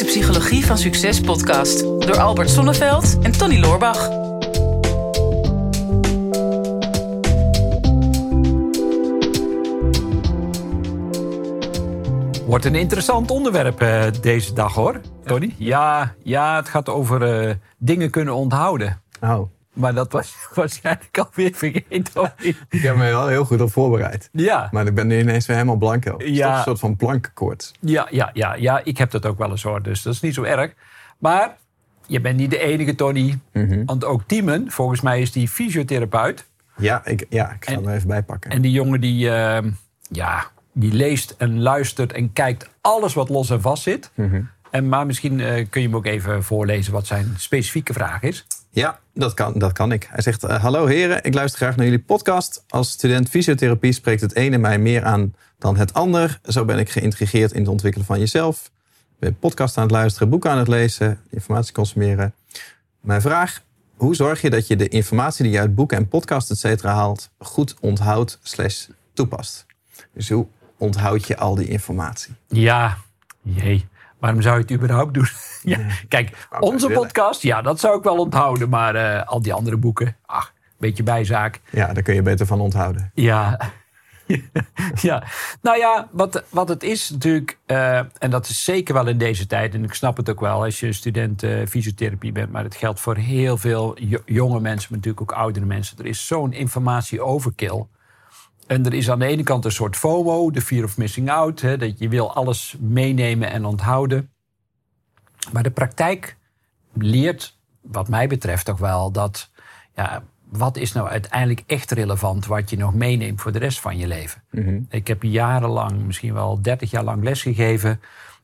is de Psychologie van Succes podcast door Albert Sonneveld en Tony Loorbach. Wordt een interessant onderwerp uh, deze dag hoor, Tony. Ja, ja het gaat over uh, dingen kunnen onthouden. Oh. Maar dat was waarschijnlijk alweer vergeten. ik heb me wel heel goed op voorbereid. Ja. Maar ik ben nu ineens weer helemaal blanco. Het Ja. toch een soort van plankenkoorts. Ja, ja, ja, ja, ik heb dat ook wel eens hoor, dus dat is niet zo erg. Maar je bent niet de enige, Tony. Mhm. Want ook Tiemen, volgens mij is die fysiotherapeut. Ja, ik, ja, ik ga En- hem er even bij pakken. En die jongen die, eh, ja, die leest en luistert en kijkt alles wat los en vast zit. Mhm. En, maar misschien eh, kun je hem ook even voorlezen wat zijn specifieke vraag is. Ja, dat kan, dat kan ik. Hij zegt: eh, Hallo heren, ik luister graag naar jullie podcast. Als student fysiotherapie spreekt het ene mij meer aan dan het ander. Zo ben ik geïntrigeerd in het ontwikkelen van jezelf. Ik ben podcast aan het luisteren, boeken aan het lezen, informatie consumeren. Mijn vraag: hoe zorg je dat je de informatie die je uit boeken en podcast, et cetera, haalt, goed onthoudt slash toepast? Dus hoe onthoud je al die informatie? Ja, jee. Waarom zou je het überhaupt doen? ja, kijk, onze podcast, ja, dat zou ik wel onthouden. Maar eh, al die andere boeken, ach, beetje bijzaak. Ja, daar kun je beter van onthouden. Ja. ja, nou ja, wat, wat het is natuurlijk, eh, en dat is zeker wel in deze tijd, en ik snap het ook wel als je student eh, fysiotherapie bent, maar het geldt voor heel veel jo- jonge mensen, maar natuurlijk ook oudere mensen. Er is zo'n informatie-overkill. En er is aan de ene kant een soort FOMO, de fear of missing out, hè, dat je wil alles meenemen en onthouden. Maar de praktijk leert, wat mij betreft, toch wel dat. Ja, wat is nou uiteindelijk echt relevant wat je nog meeneemt voor de rest van je leven? Ik heb jarenlang, misschien wel 30 jaar lang lesgegeven.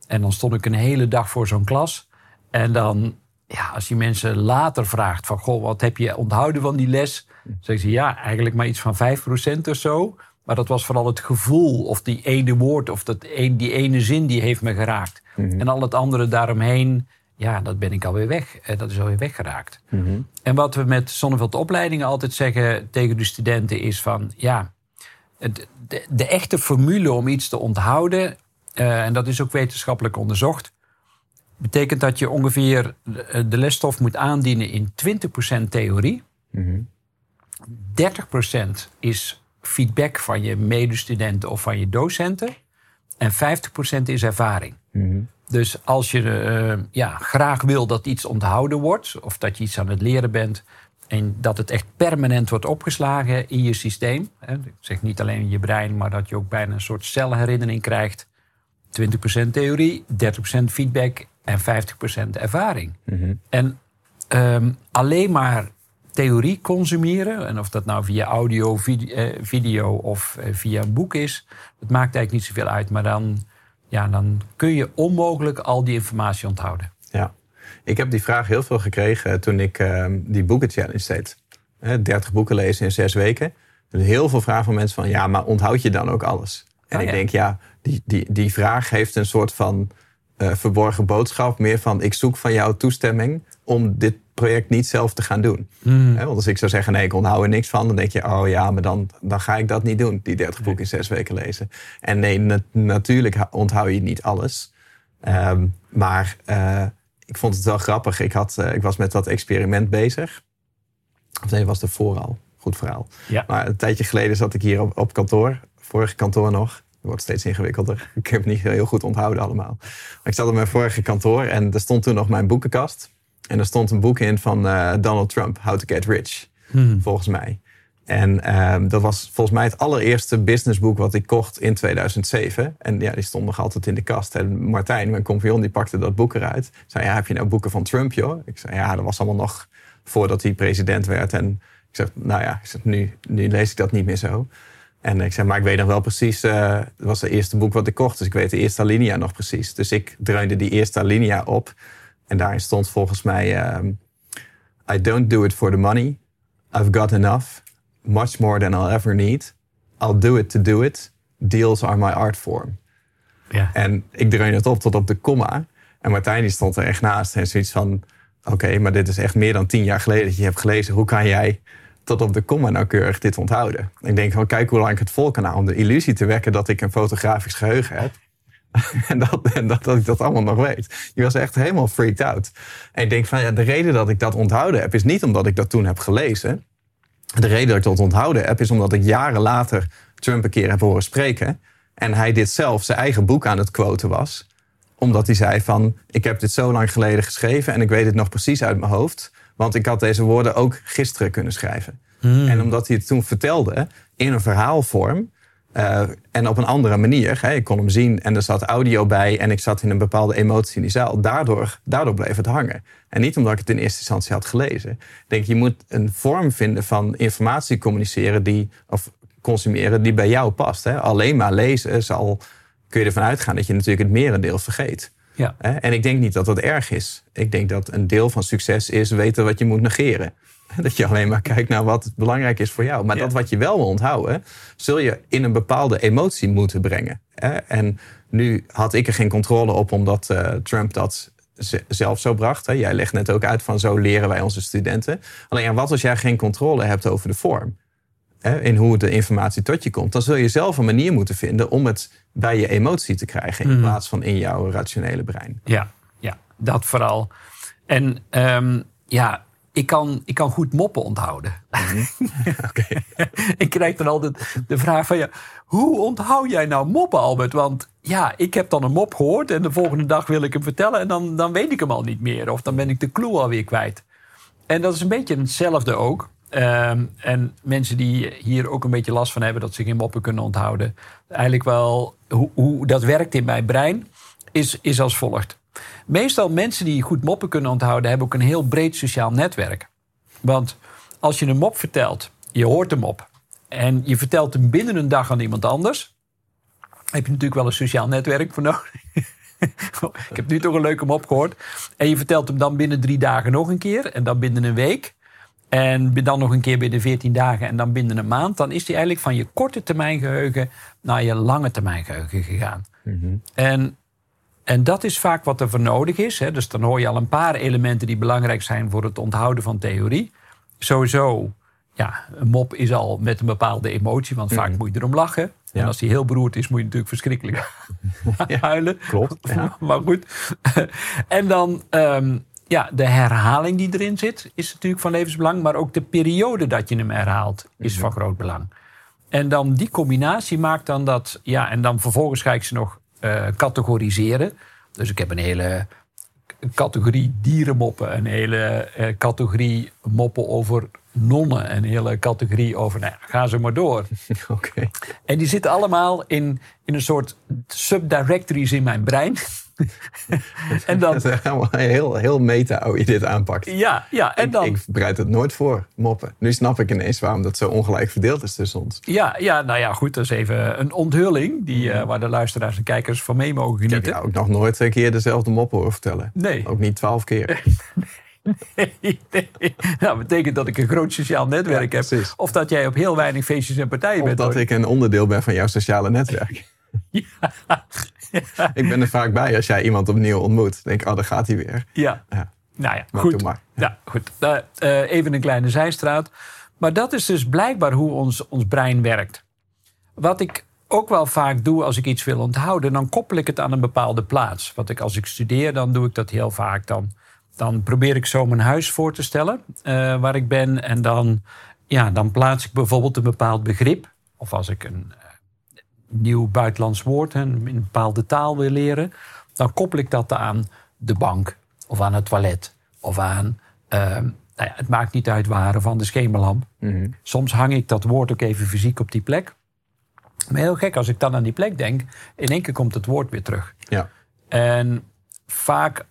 En dan stond ik een hele dag voor zo'n klas. En dan, ja, als je mensen later vraagt van... Goh, wat heb je onthouden van die les? Zeggen ze, ja, eigenlijk maar iets van 5% of zo. Maar dat was vooral het gevoel of die ene woord... of dat een, die ene zin die heeft me geraakt. En al het andere daaromheen, ja, dat ben ik alweer weg. Eh, Dat is alweer weggeraakt. En wat we met Zonneveld Opleidingen altijd zeggen tegen de studenten is van... ja, de echte formule om iets te onthouden... eh, en dat is ook wetenschappelijk onderzocht... betekent dat je ongeveer de, de lesstof moet aandienen in 20% theorie... 30% is feedback van je medestudenten of van je docenten... en 50% is ervaring. Dus als je eh, ja, graag wil dat iets onthouden wordt, of dat je iets aan het leren bent, en dat het echt permanent wordt opgeslagen in je systeem. Hè, ik zeg niet alleen in je brein, maar dat je ook bijna een soort celherinnering krijgt. 20% theorie, 30% feedback en 50% ervaring. En ehm, alleen maar theorie consumeren, en of dat nou via audio, eh, video of eh, via een boek is, dat maakt eigenlijk niet zoveel uit. Maar dan, ja, dan kun je onmogelijk al die informatie onthouden. Ja, ik heb die vraag heel veel gekregen toen ik ehm, die boeken challenge deed. Hè, 30 boeken lezen in zes weken. Er heel veel vragen van mensen van, ja, maar onthoud je dan ook alles? En Ah, ik denk, ja, die, die, die vraag heeft een soort van eh, verborgen boodschap. Meer van, ik zoek van jou toestemming om dit project niet zelf te gaan doen. Hè, want als ik zou zeggen, nee, ik onthoud er niks van. Dan denk je, oh ja, maar dan, dan ga ik dat niet doen. Die 30 boeken in zes weken lezen. En nee, na- natuurlijk onthoud je niet alles. Ehm, maar eh, ik vond het wel grappig. Ik, had, eh, ik was met dat experiment bezig. Of nee, was er vooral. Goed verhaal. Ja. Maar een tijdje geleden zat ik hier op, op kantoor. Vorige kantoor nog. Het wordt steeds ingewikkelder. Ik heb het niet heel goed onthouden allemaal. Maar ik zat op mijn vorige kantoor en er stond toen nog mijn boekenkast. En er stond een boek in van eh, Donald Trump, How to Get Rich. Volgens mij. En ehm, dat was volgens mij het allereerste businessboek wat ik kocht in 2007. En ja, die stond nog altijd in de kast. En Martijn, mijn compagnon, die pakte dat boek eruit. Zei, ja, heb je nou boeken van Trump, joh? Ik zei, ja, dat was allemaal nog voordat hij president werd. En ik zeg, nou ja, ik zeg, nu, nu lees ik dat niet meer zo. En ik zei, maar ik weet nog wel precies, eh, het was het eerste boek wat ik kocht. Dus ik weet de eerste alinea nog precies. Dus ik dreunde die eerste alinea op. En daarin stond volgens mij... ehm, I don't do it for the money. I've got enough. Much more than I'll ever need. I'll do it to do it. Deals are my art form. Ja. En ik dreun het op tot op de komma. En Martijn die stond er echt naast. En zoiets van, oké, maar dit is echt meer dan tien jaar geleden dat je hebt gelezen. Hoe kan jij tot op de komma nauwkeurig dit onthouden? Ik denk van, kijk hoe lang ik het vol kan houden. Om de illusie te wekken dat ik een fotografisch geheugen heb. en, dat, en dat, dat ik dat allemaal nog weet. Die was echt helemaal freaked out. En ik denk van ja, de reden dat ik dat onthouden heb, is niet omdat ik dat toen heb gelezen. De reden dat ik dat onthouden heb, is omdat ik jaren later Trump een keer heb horen spreken. En hij dit zelf zijn eigen boek aan het quoten was. Omdat hij zei van, ik heb dit zo lang geleden geschreven en ik weet het nog precies uit mijn hoofd. Want ik had deze woorden ook gisteren kunnen schrijven. En omdat hij het toen vertelde in een verhaalvorm, uh, en op een andere manier. Hè. Ik kon hem zien en er zat audio bij en ik zat in een bepaalde emotie in die zaal. Daardoor, daardoor bleef het hangen. En niet omdat ik het in eerste instantie had gelezen. Ik denk, je moet een vorm vinden van informatie communiceren die, of consumeren die bij jou past. Hè. Alleen maar lezen zal, kun je ervan uitgaan dat je natuurlijk het merendeel vergeet. Ja. En ik denk niet dat dat erg is. Ik denk dat een deel van succes is weten wat je moet negeren. Dat je alleen maar kijkt naar wat belangrijk is voor jou. Maar dat wat je wel wil onthouden, zul je in een bepaalde emotie moeten brengen. En nu had ik er geen controle op omdat uh, Trump dat zelf zo bracht. Jij legt net ook uit van zo leren wij onze studenten. Alleen wat als jij geen controle hebt over de vorm? In hoe de informatie tot je komt. Dan zul je zelf een manier moeten vinden om het bij je emotie te krijgen. In mhm. plaats van in jouw rationele brein. Ja, ja dat vooral. En um, ja, ik kan, ik kan goed moppen onthouden. Mm ik krijg dan altijd de vraag van ja, hoe onthoud jij nou moppen, Albert? Want ja, ik heb dan een mop gehoord en de volgende dag wil ik hem vertellen en dan, dan weet ik hem al niet meer. Of dan ben ik de clue alweer kwijt. En dat is een beetje hetzelfde ook. Um, en mensen die hier ook een beetje last van hebben dat ze geen moppen kunnen onthouden. Eigenlijk wel hoe, hoe dat werkt in mijn brein is, is als volgt. Meestal mensen die goed moppen kunnen onthouden, hebben ook een heel breed sociaal netwerk. Want als je een mop vertelt, je hoort hem op en je vertelt hem binnen een dag aan iemand anders, heb je natuurlijk wel een sociaal netwerk voor nodig. Ik heb nu toch een leuke mop gehoord. En je vertelt hem dan binnen drie dagen nog een keer en dan binnen een week. En dan nog een keer binnen 14 dagen en dan binnen een maand. Dan is die eigenlijk van je korte termijn geheugen naar je lange termijn geheugen gegaan. Mm En en dat is vaak wat er voor nodig is. Hè. Dus dan hoor je al een paar elementen die belangrijk zijn voor het onthouden van theorie. Sowieso, ja, een mop is al met een bepaalde emotie, want vaak mm. moet je erom lachen. En als die heel beroerd is, moet je natuurlijk verschrikkelijk huilen. Klopt. maar goed. en dan ehm, ja, de herhaling die erin zit, is natuurlijk van levensbelang. Maar ook de periode dat je hem herhaalt, is mhm. van groot belang. En dan die combinatie maakt dan dat, ja, en dan vervolgens ga ik ze nog uh, categoriseren. Dus ik heb een hele categorie dierenmoppen, een hele uh, categorie moppen over nonnen, een hele categorie over, nou ga ze maar door. Oké. En die zitten allemaal in, in een soort subdirectories in mijn brein. en dan, dat is heel, heel meta hoe je dit aanpakt. Ja, ja. En dan, ik, ik bereid het nooit voor, moppen. Nu snap ik ineens waarom dat zo ongelijk verdeeld is tussen ons. Ja, ja nou ja, goed. Dat is even een onthulling die, uh, waar de luisteraars en kijkers van mee mogen genieten. Ik heb jou ook nog nooit twee keer dezelfde mop horen vertellen. Nee. Ook niet twaalf keer. Nee, nee. Nou, dat betekent dat ik een groot sociaal netwerk heb. Of dat jij op heel weinig feestjes en partijen bent. Of dat ik een onderdeel ben van jouw sociale netwerk. Ja. Ik ben er vaak bij als jij iemand opnieuw ontmoet. denk ik, oh, daar gaat hij weer. Ja. ja. Nou ja, goed. Maar. Ja. goed. Uh, even een kleine zijstraat. Maar dat is dus blijkbaar hoe ons, ons brein werkt. Wat ik ook wel vaak doe als ik iets wil onthouden, dan koppel ik het aan een bepaalde plaats. Wat ik als ik studeer, dan doe ik dat heel vaak. Dan, dan probeer ik zo mijn huis voor te stellen uh, waar ik ben. En dan, ja, dan plaats ik bijvoorbeeld een bepaald begrip. Of als ik een nieuw buitenlands woord en in een bepaalde taal wil leren, dan koppel ik dat aan de bank of aan het toilet of aan. Uh, nou ja, het maakt niet uit waar, van de schemerlamp. Mhm. Soms hang ik dat woord ook even fysiek op die plek. Maar heel gek, als ik dan aan die plek denk, in één keer komt het woord weer terug. Ja. En vaak,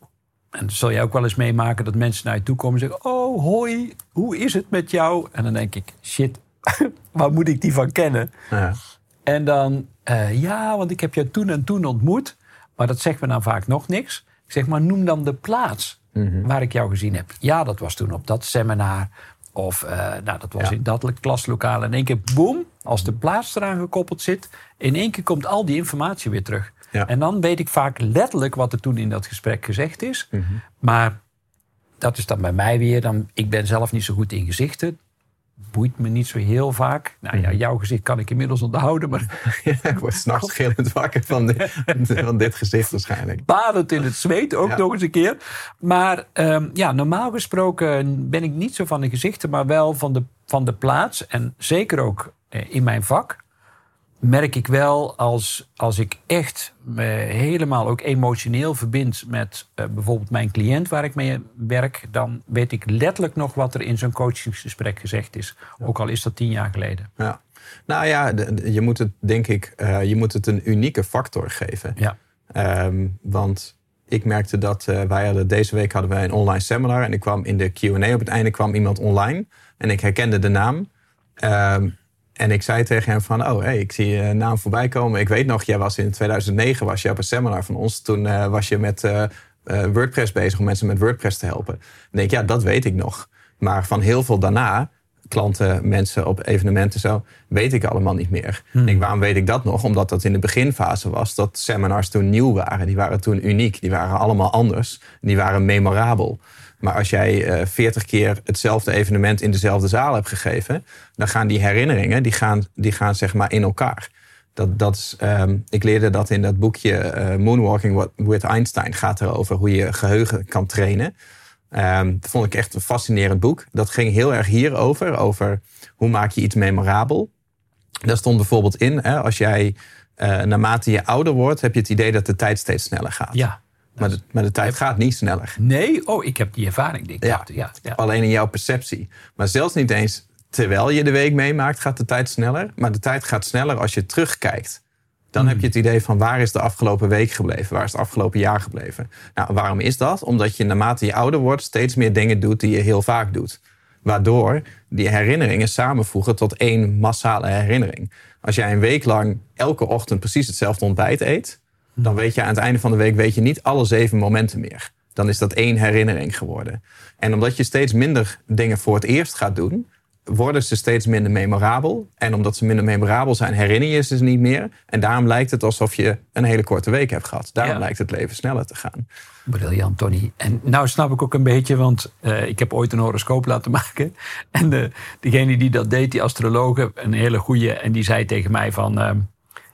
en dat zul je ook wel eens meemaken, dat mensen naar je toe komen en zeggen: Oh, hoi, hoe is het met jou? En dan denk ik: Shit, waar moet ik die van kennen? Ja. En dan, uh, ja, want ik heb je toen en toen ontmoet. Maar dat zegt me dan vaak nog niks. Ik zeg maar, noem dan de plaats mhm. waar ik jou gezien heb. Ja, dat was toen op dat seminar. Of uh, nou, dat was in dat klaslokaal. En in één keer, boem, als de plaats eraan gekoppeld zit... in één keer komt al die informatie weer terug. Ja. En dan weet ik vaak letterlijk wat er toen in dat gesprek gezegd is. Mhm. Maar dat is dan bij mij weer... Dan, ik ben zelf niet zo goed in gezichten. Boeit me niet zo heel vaak. Nou ja, Mhm. jouw gezicht kan ik inmiddels onthouden, maar Ja, ik word s'nachts gillend wakker van, dit- van dit gezicht waarschijnlijk. badend in het zweet ook Ja. nog eens een keer. Maar ehm, ja, normaal gesproken ben ik niet zo van de gezichten, maar wel van de, van de plaats. En zeker ook eh, in mijn vak merk ik wel als, als ik echt me helemaal ook emotioneel verbind met eh, bijvoorbeeld mijn cliënt waar ik mee werk, dan weet ik letterlijk nog wat er in zo'n coachingsgesprek gezegd is. Ook al is dat tien jaar geleden. Ja. Nou ja, je moet het denk ik, eh, je moet het een unieke factor geven. Ja. Ehm, want ik merkte dat eh, wij hadden deze week hadden wij een online seminar en ik kwam in de Q&A op het einde kwam iemand online en ik herkende de naam. Ehm, en ik zei tegen hem van, oh hey, ik zie je naam voorbij komen. Ik weet nog, jij was in 2009 was je op een seminar van ons. Toen eh, was je met eh, eh, WordPress bezig om mensen met WordPress te helpen. Dan denk ik, ja, dat weet ik nog. Maar van heel veel daarna, klanten, mensen op evenementen zo, weet ik allemaal niet meer. Denk, waarom weet ik dat nog? Omdat dat in de beginfase was dat seminars toen nieuw waren. Die waren toen uniek. Die waren allemaal anders. Die waren memorabel. Maar als jij eh 40 keer hetzelfde evenement in dezelfde zaal hebt gegeven, dan gaan die herinneringen, die gaan, die gaan zeg maar in elkaar. Dat, dat ehm, ik leerde dat in dat boekje eh, Moonwalking with Einstein. Gaat erover hoe je geheugen kan trainen. Ehm, dat vond ik echt een fascinerend boek. Dat ging heel erg hierover, over hoe maak je iets memorabel. Daar stond bijvoorbeeld in, hè, als jij eh, naarmate je ouder wordt, heb je het idee dat de tijd steeds sneller gaat. Ja. Maar, de, maar de tijd gaat niet sneller. Nee, oh, ik heb die ervaring. Die ik Ja. dacht, ja, ja. Alleen in jouw perceptie. Maar zelfs niet eens terwijl je de week meemaakt, gaat de tijd sneller. Maar de tijd gaat sneller als je terugkijkt. Dan heb je het idee van waar is de afgelopen week gebleven? Waar is het afgelopen jaar gebleven? Nou, waarom is dat? Omdat je naarmate je ouder wordt steeds meer dingen doet die je heel vaak doet. Waardoor die herinneringen samenvoegen tot één massale herinnering. Als jij een week lang elke ochtend precies hetzelfde ontbijt eet, dan weet je aan het einde van de week weet je niet alle zeven momenten meer. Dan is dat één herinnering geworden. En omdat je steeds minder dingen voor het eerst gaat doen, worden ze steeds minder memorabel. En omdat ze minder memorabel zijn, herinner je ze niet meer. En daarom lijkt het alsof je een hele korte week hebt gehad. Daarom Ja. lijkt het leven sneller te gaan. Briljant, Tony. En nou snap ik ook een beetje, want eh, ik heb ooit een horoscoop laten maken. En de, degene die dat deed, die astrologe, een hele goeie, en die zei tegen mij van... ehm,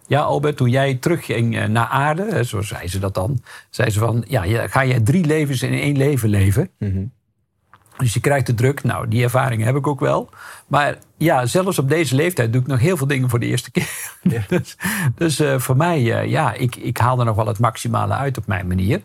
ja, Albert, toen jij terugging eh, naar aarde, hè, zo zei ze dat dan, zei ze van, ja, ga jij drie levens in één leven leven? Dus je krijgt de druk. Nou, die ervaring heb ik ook wel. Maar ja, zelfs op deze leeftijd doe ik nog heel veel dingen voor de eerste keer. Ja. dus dus eh, voor mij, eh, ja, ik, ik haal er nog wel het maximale uit op mijn manier.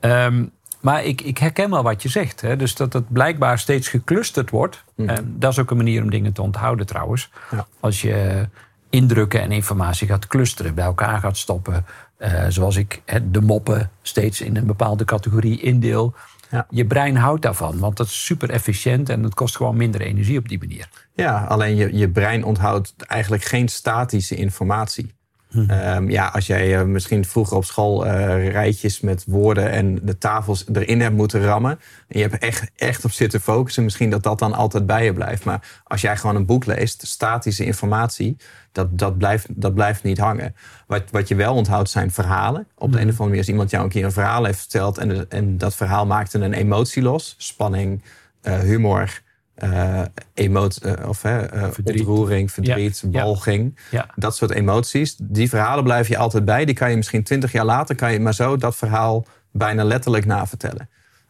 Ehm, maar ik, ik herken wel wat je zegt. Hè? Dus dat het blijkbaar steeds geclusterd wordt. En dat is ook een manier om dingen te onthouden trouwens. Ja. Als je indrukken en informatie gaat clusteren, bij elkaar gaat stoppen. eh, zoals ik de moppen steeds in een bepaalde categorie indeel. Ja. Je brein houdt daarvan, want dat is super efficiënt en het kost gewoon minder energie op die manier. Ja, alleen je, je brein onthoudt eigenlijk geen statische informatie. Ehm, ja, als jij eh, misschien vroeger op school eh, rijtjes met woorden en de tafels erin hebt moeten rammen. En je hebt echt, echt op zitten focussen. Misschien dat dat dan altijd bij je blijft. Maar als jij gewoon een boek leest, statische informatie, dat, dat, blijft, dat blijft niet hangen. Wat, wat je wel onthoudt zijn verhalen. Op de een of andere manier, als iemand jou een keer een verhaal heeft verteld en, en dat verhaal maakte een emotie los. Spanning, eh, humor, eh, of, eh, Verdriet. ontroering, verdriet, Ja, ja. walging. Ja. Dat soort emoties. Die verhalen blijf je altijd bij. Die kan je misschien twintig jaar later, kan je maar zo dat verhaal bijna letterlijk navertellen.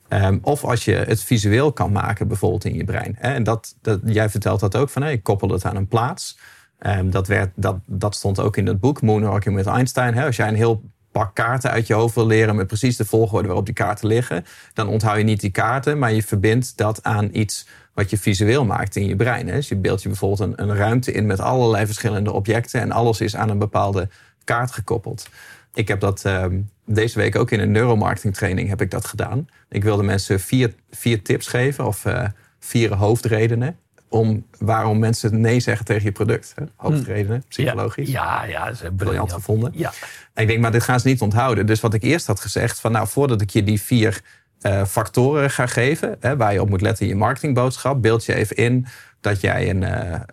Ehm, of als je het visueel kan maken, bijvoorbeeld in je brein. Hè, En dat, dat, jij vertelt dat ook van, hey, ik koppel het aan een plaats. Ehm, dat, werd, dat, dat stond ook in het boek Moonwalking with Einstein. Hè. Als jij een heel pak kaarten uit je hoofd wil leren met precies de volgorde waarop die kaarten liggen, dan onthoud je niet die kaarten, maar je verbindt dat aan iets wat je visueel maakt in je brein. Hè. Dus je beeldt je bijvoorbeeld een, een ruimte in met allerlei verschillende objecten en alles is aan een bepaalde kaart gekoppeld. Ik heb dat ehm, deze week ook in een neuromarketing training heb ik dat gedaan. Ik wilde mensen vier, vier tips geven of eh, vier hoofdredenen om waarom mensen nee zeggen tegen je product. Hè. Hoofdredenen, psychologisch. Ja, ja, dat is Briljant briljant. gevonden. Ja. En ik denk, maar dit gaan ze niet onthouden. Dus wat ik eerst had gezegd, van nou, voordat ik je die vier eh, factoren ga geven, hè, waar je op moet letten in je marketingboodschap, beeld je even in dat jij een,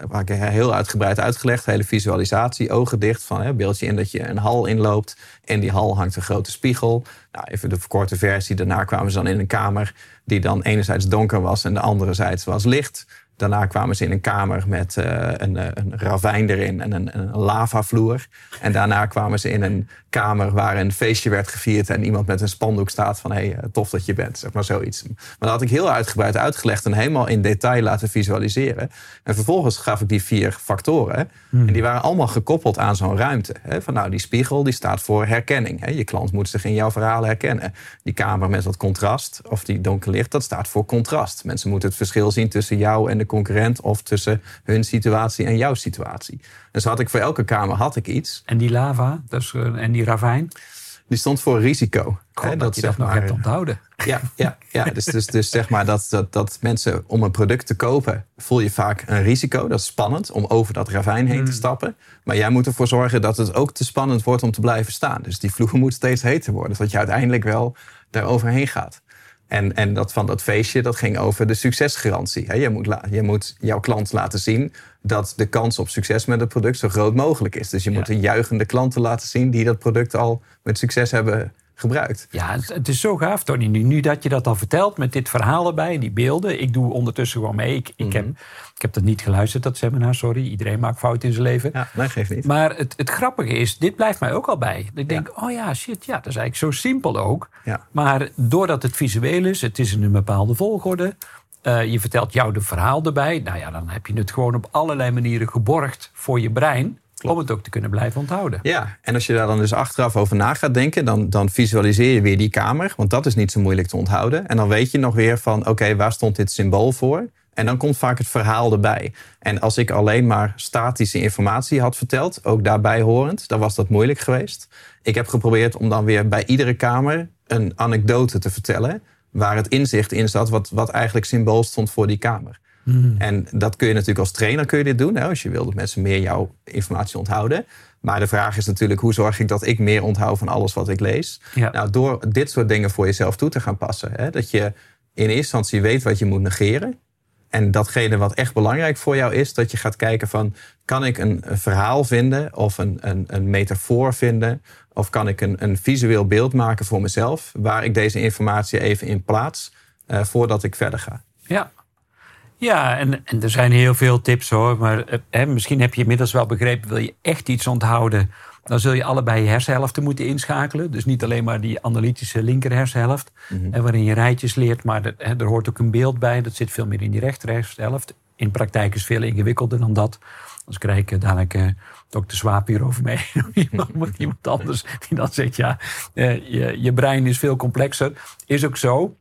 waar ik heel uitgebreid uitgelegd, hele visualisatie, ogen dicht van, hè, beeld je in dat je een hal inloopt. In die hal hangt een grote spiegel. Nou, even de verkorte versie. Daarna kwamen ze dan in een kamer die dan enerzijds donker was en de anderzijds was licht. Daarna kwamen ze in een kamer met uh, een, een ravijn erin en een, een lavavloer. En daarna kwamen ze in een kamer waar een feestje werd gevierd en iemand met een spandoek staat van hé, hey, tof dat je bent, zeg maar zoiets. Maar dat had ik heel uitgebreid uitgelegd en helemaal in detail laten visualiseren. En vervolgens gaf ik die vier factoren en die waren allemaal gekoppeld aan zo'n ruimte. Hè? Van nou, die spiegel die staat voor herkenning. Hè? Je klant moet zich in jouw verhaal herkennen. Die kamer met wat contrast of die donker licht, dat staat voor contrast. Mensen moeten het verschil zien tussen jou en de concurrent of tussen hun situatie en jouw situatie. Dus had ik voor elke kamer had ik iets. En die lava dus, en die ravijn? Die stond voor risico. God, hè, dat je dat nog hebt onthouden. Ja, ja, ja. Dus, dus, dus zeg maar dat, dat, dat mensen om een product te kopen, voel je vaak een risico. Dat is spannend om over dat ravijn heen te hmm. stappen. Maar jij moet ervoor zorgen dat het ook te spannend wordt om te blijven staan. Dus die vloer moet steeds heter worden, zodat je uiteindelijk wel daar overheen gaat. En, en dat van dat feestje, dat ging over de succesgarantie. Je moet, je moet jouw klant laten zien dat de kans op succes met het product zo groot mogelijk is. Dus je moet de juichende klanten laten zien die dat product al met succes hebben gebruikt. Ja, het is zo gaaf, Tony. Nu, nu dat je dat al vertelt met dit verhaal erbij, die beelden. Ik doe ondertussen gewoon mee. Ik, ik, heb, mhm. ik heb dat niet geluisterd, dat seminar, sorry. Iedereen maakt fouten in zijn leven. Ja, nee, geeft niet. Maar het, het grappige is, dit blijft mij ook al bij. Ik denk, oh ja, shit, ja, dat is eigenlijk zo simpel ook. Ja. Maar doordat het visueel is, het is in een bepaalde volgorde. Uh, je vertelt jou de verhaal erbij. Nou ja, dan heb je het gewoon op allerlei manieren geborgd voor je brein. Om het ook te kunnen blijven onthouden. Ja, en als je daar dan dus achteraf over na gaat denken, dan, dan visualiseer je weer die kamer. Want dat is niet zo moeilijk te onthouden. En dan weet je nog weer van, oké, waar stond dit symbool voor? En dan komt vaak het verhaal erbij. En als ik alleen maar statische informatie had verteld, ook daarbij horend, dan was dat moeilijk geweest. Ik heb geprobeerd om dan weer bij iedere kamer een anekdote te vertellen. Waar het inzicht in zat, wat, wat eigenlijk symbool stond voor die kamer. Hmm. En dat kun je natuurlijk als trainer kun je dit doen. Hè, als je wil dat mensen meer jouw informatie onthouden. Maar de vraag is natuurlijk, hoe zorg ik dat ik meer onthoud van alles wat ik lees? Nou, door dit soort dingen voor jezelf toe te gaan passen. Hè, dat je in eerste instantie weet wat je moet negeren. En datgene wat echt belangrijk voor jou is, dat je gaat kijken van... kan ik een, verhaal vinden of een, een, een, metafoor vinden... of kan ik een, een visueel beeld maken voor mezelf... waar ik deze informatie even in plaats uh, voordat ik verder ga. Ja, ja, en, en er zijn heel veel tips hoor. Maar eh, hè, misschien heb je inmiddels wel begrepen, wil je echt iets onthouden, dan zul je allebei je hersenhelften moeten inschakelen. Dus niet alleen maar die analytische linker hersenhelft, mm waarin je rijtjes leert, maar er, hè, er, hoort ook een beeld bij. Dat zit veel meer in die rechter hersenhelft. In praktijk is het veel ingewikkelder dan dat. Anders krijg ik dadelijk uh, dokter Swaap hierover mee. iemand, iemand anders die dan zegt, ja, uh, je, je brein is veel complexer. Is ook zo.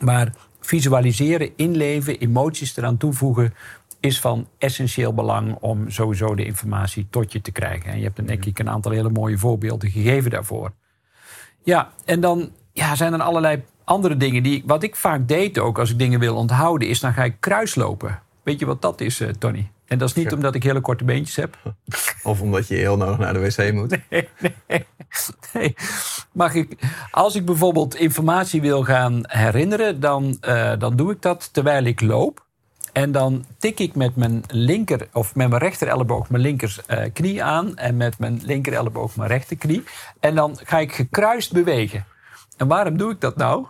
Maar visualiseren, inleven, emoties eraan toevoegen, is van essentieel belang om sowieso de informatie tot je te krijgen. En je hebt denk ik een aantal hele mooie voorbeelden gegeven daarvoor. Ja, en dan ja, zijn er allerlei andere dingen die. Wat ik vaak deed ook als ik dingen wil onthouden, is dan ga ik kruislopen. Weet je wat dat is, uh, Tony? En dat is niet omdat ik hele korte beentjes heb. Of omdat je heel nodig naar de wc moet. Nee, nee, nee. Mag ik, als ik bijvoorbeeld informatie wil gaan herinneren, dan, uh, dan doe ik dat terwijl ik loop. En dan tik ik met mijn linker of met mijn rechter elleboog mijn linker uh, knie aan. En met mijn linker elleboog mijn rechterknie. En dan ga ik gekruist bewegen. En waarom doe ik dat nou?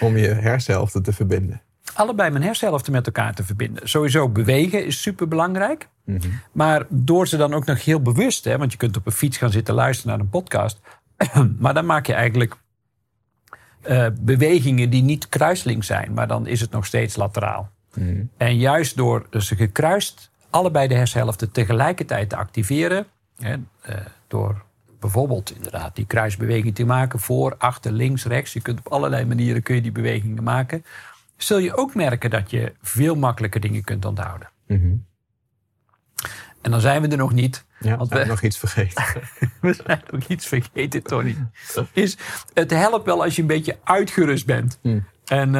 Om je hersenhelften te verbinden allebei mijn hersenhelften met elkaar te verbinden. Sowieso bewegen is super belangrijk. Mhm. Maar door ze dan ook nog heel bewust, hè, want je kunt op een fiets gaan zitten luisteren naar een podcast. maar dan maak je eigenlijk uh, bewegingen die niet kruisling zijn, maar dan is het nog steeds lateraal. Mhm. En juist door ze gekruist allebei de hersenhelften tegelijkertijd te activeren, hè, uh, door bijvoorbeeld inderdaad die kruisbeweging te maken, voor, achter, links, rechts. Je kunt op allerlei manieren kun je die bewegingen maken zul je ook merken dat je veel makkelijker dingen kunt onthouden. Mhm. En dan zijn we er nog niet. Ja, want we nog iets vergeten. we zijn nog iets vergeten, Tony. Is, het helpt wel als je een beetje uitgerust bent. Mm. En,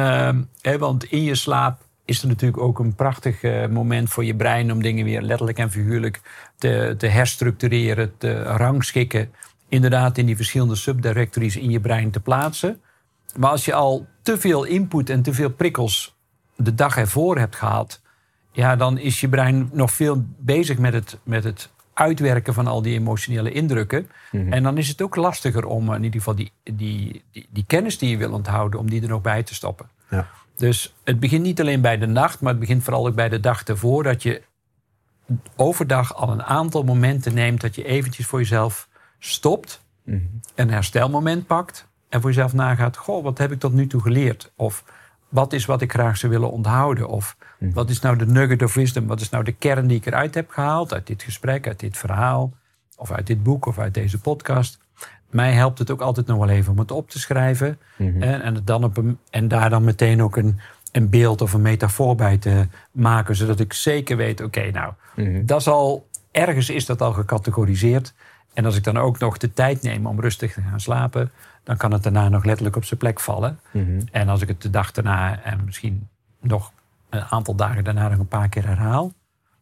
uh, want in je slaap is er natuurlijk ook een prachtig uh, moment voor je brein om dingen weer letterlijk en figuurlijk te, te herstructureren, te rangschikken. Inderdaad, in die verschillende subdirectories in je brein te plaatsen. Maar als je al te veel input en te veel prikkels de dag ervoor hebt gehad, ja, dan is je brein nog veel bezig met het, met het uitwerken van al die emotionele indrukken. Mhm. En dan is het ook lastiger om in ieder geval die, die, die, die, kennis die je wil onthouden, om die er nog bij te stoppen. Ja. Dus het begint niet alleen bij de nacht, maar het begint vooral ook bij de dag ervoor. Dat je overdag al een aantal momenten neemt dat je eventjes voor jezelf stopt. Een herstelmoment pakt. En voor jezelf nagaat, goh, wat heb ik tot nu toe geleerd? Of wat is wat ik graag zou willen onthouden? Of wat is nou de nugget of wisdom? Wat is nou de kern die ik eruit heb gehaald? Uit dit gesprek, uit dit verhaal, of uit dit boek, of uit deze podcast. Mij helpt het ook altijd nog wel even om het op te schrijven. en, en, het dan op een, en daar dan meteen ook een, een beeld of een metafoor bij te maken. Zodat ik zeker weet, oké, nou, dat is al, ergens is dat al gecategoriseerd. En als ik dan ook nog de tijd neem om rustig te gaan slapen, dan kan het daarna nog letterlijk op zijn plek vallen. En als ik het de dag daarna en misschien nog een aantal dagen daarna nog een paar keer herhaal,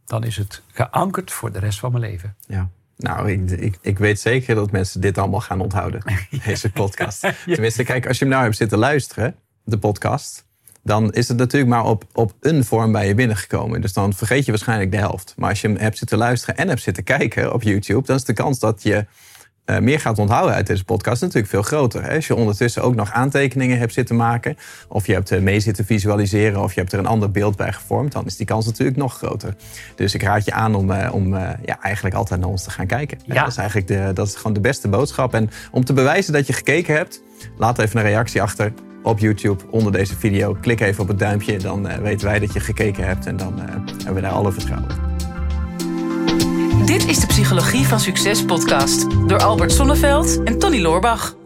dan is het geankerd voor de rest van mijn leven. Ja. Nou, ik, ik, ik weet zeker dat mensen dit allemaal gaan onthouden, deze podcast. Tenminste, kijk, als je hem nou hebt zitten luisteren, de podcast, dan is het natuurlijk maar op, op een vorm bij je binnengekomen. Dus dan vergeet je waarschijnlijk de helft. Maar als je hem hebt zitten luisteren en hebt zitten kijken op YouTube, dan is de kans dat je uh, meer gaat onthouden uit deze podcast natuurlijk veel groter. Hè? Als je ondertussen ook nog aantekeningen hebt zitten maken, of je hebt mee zitten visualiseren, of je hebt er een ander beeld bij gevormd, dan is die kans natuurlijk nog groter. Dus ik raad je aan om, uh, om uh, ja, eigenlijk altijd naar ons te gaan kijken. Ja. Dat is eigenlijk de, dat is gewoon de beste boodschap. En om te bewijzen dat je gekeken hebt, laat even een reactie achter op YouTube onder deze video. Klik even op het duimpje, dan weten wij dat je gekeken hebt en dan hebben we daar alle vertrouwen. Dit is de Psychologie van Succes podcast door Albert Sonneveld en Tony Loorbach.